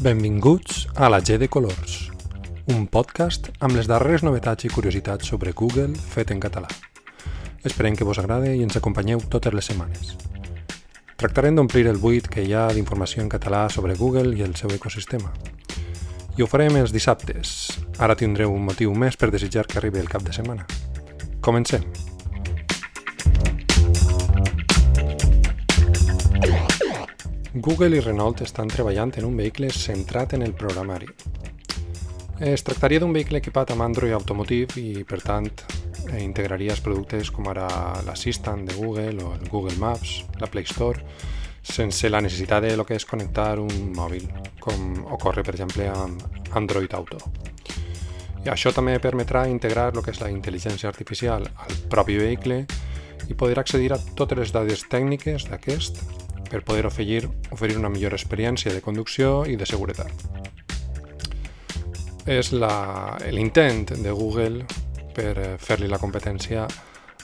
Benvinguts a la G de Colors, un podcast amb les darreres novetats i curiositats sobre Google fet en català. Esperem que vos agrade i ens acompanyeu totes les setmanes. Tractarem d'omplir el buit que hi ha d'informació en català sobre Google i el seu ecosistema. I ho farem els dissabtes. Ara tindreu un motiu més per desitjar que arribi el cap de setmana. Comencem. Google i Renault estan treballant en un vehicle centrat en el programari. Es tractaria d'un vehicle equipat amb Android Automotive i, per tant, eh, integraria els productes com ara l'Assistant de Google o el Google Maps, la Play Store, sense la necessitat de lo que és connectar un mòbil, com ocorre, per exemple, amb Android Auto. I això també permetrà integrar el que és la intel·ligència artificial al propi vehicle i poder accedir a totes les dades tècniques d'aquest per poder oferir, oferir una millor experiència de conducció i de seguretat. És l'intent de Google per eh, fer-li la competència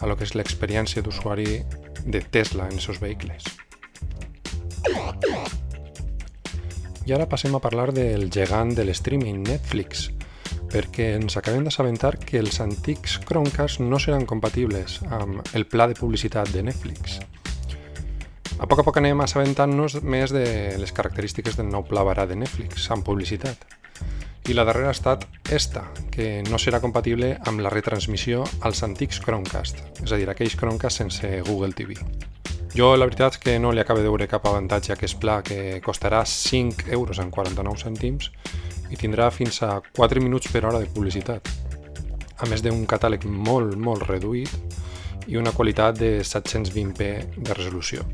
a lo que és l'experiència d'usuari de Tesla en els seus vehicles. I ara passem a parlar del gegant de l'streaming Netflix, perquè ens acabem d'assabentar que els antics Chromecast no seran compatibles amb el pla de publicitat de Netflix. A poc a poc anem assabentant-nos més de les característiques del nou pla barat de Netflix amb publicitat. I la darrera ha estat esta, que no serà compatible amb la retransmissió als antics Chromecast, és a dir, aquells Chromecast sense Google TV. Jo la veritat és que no li acabo de veure cap avantatge a aquest pla que costarà 5 euros en 49 cèntims i tindrà fins a 4 minuts per hora de publicitat, a més d'un catàleg molt, molt reduït i una qualitat de 720p de resolució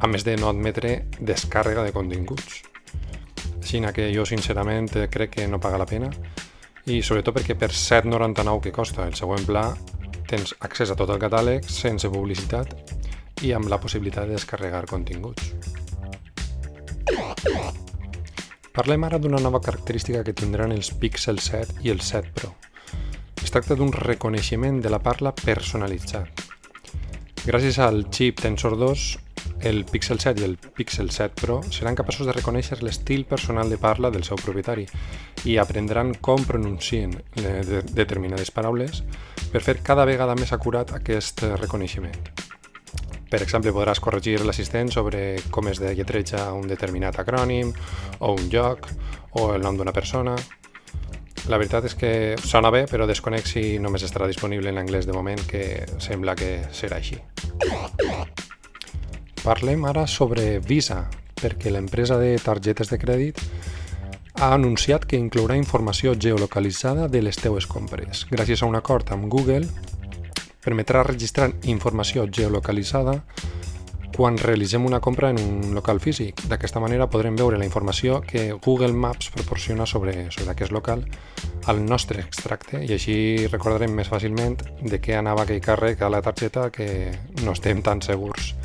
a més de no admetre descàrrega de continguts. Així que jo sincerament crec que no paga la pena i sobretot perquè per 7,99 que costa el següent pla tens accés a tot el catàleg sense publicitat i amb la possibilitat de descarregar continguts. Parlem ara d'una nova característica que tindran els Pixel 7 i el 7 Pro. Es tracta d'un reconeixement de la parla personalitzat. Gràcies al xip Tensor 2, el Pixel 7 i el Pixel 7 Pro seran capaços de reconèixer l'estil personal de parla del seu propietari i aprendran com pronuncien determinades paraules per fer cada vegada més acurat aquest reconeixement. Per exemple, podràs corregir l'assistent sobre com es de lletreja un determinat acrònim, o un lloc, o el nom d'una persona... La veritat és que sona bé, però desconec si només estarà disponible en anglès de moment, que sembla que serà així. Parlem ara sobre Visa, perquè l'empresa de targetes de crèdit ha anunciat que inclourà informació geolocalitzada de les teues compres. Gràcies a un acord amb Google, permetrà registrar informació geolocalitzada quan realitzem una compra en un local físic. D'aquesta manera podrem veure la informació que Google Maps proporciona sobre, sobre aquest local al nostre extracte i així recordarem més fàcilment de què anava aquell càrrec a la targeta que no estem tan segurs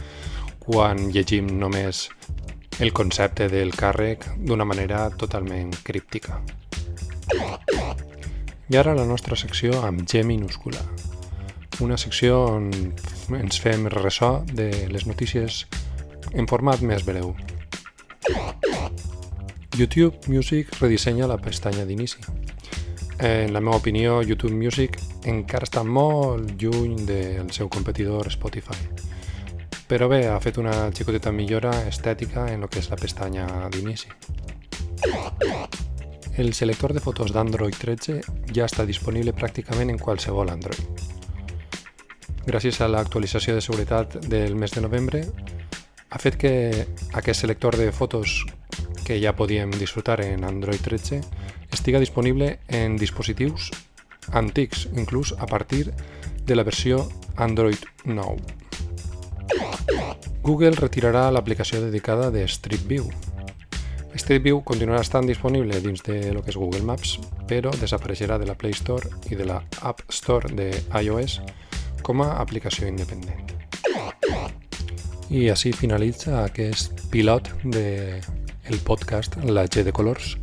quan llegim només el concepte del càrrec d'una manera totalment críptica. I ara la nostra secció amb G minúscula, una secció on ens fem ressò de les notícies en format més breu. YouTube Music redissenya la pestanya d'inici. En la meva opinió, YouTube Music encara està molt lluny del seu competidor Spotify però bé, ha fet una xicoteta millora estètica en el que és la pestanya d'inici. El selector de fotos d'Android 13 ja està disponible pràcticament en qualsevol Android. Gràcies a l'actualització de seguretat del mes de novembre, ha fet que aquest selector de fotos que ja podíem disfrutar en Android 13 estiga disponible en dispositius antics, inclús a partir de la versió Android 9. Google retirarà l'aplicació dedicada de Street View. Street View continuarà estant disponible dins de lo que és Google Maps, però desapareixerà de la Play Store i de la App Store de iOS com a aplicació independent. I així finalitza aquest pilot de el podcast La G de Colors.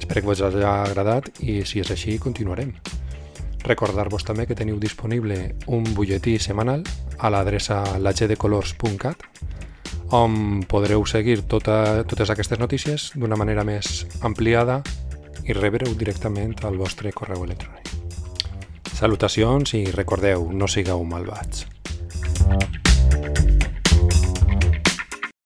Espero que us hagi agradat i si és així continuarem. Recordar-vos també que teniu disponible un butlletí setmanal a l'adreça lagdecolors.cat on podreu seguir tota, totes aquestes notícies d'una manera més ampliada i rebre-ho directament al vostre correu electrònic. Salutacions i recordeu, no sigueu malvats.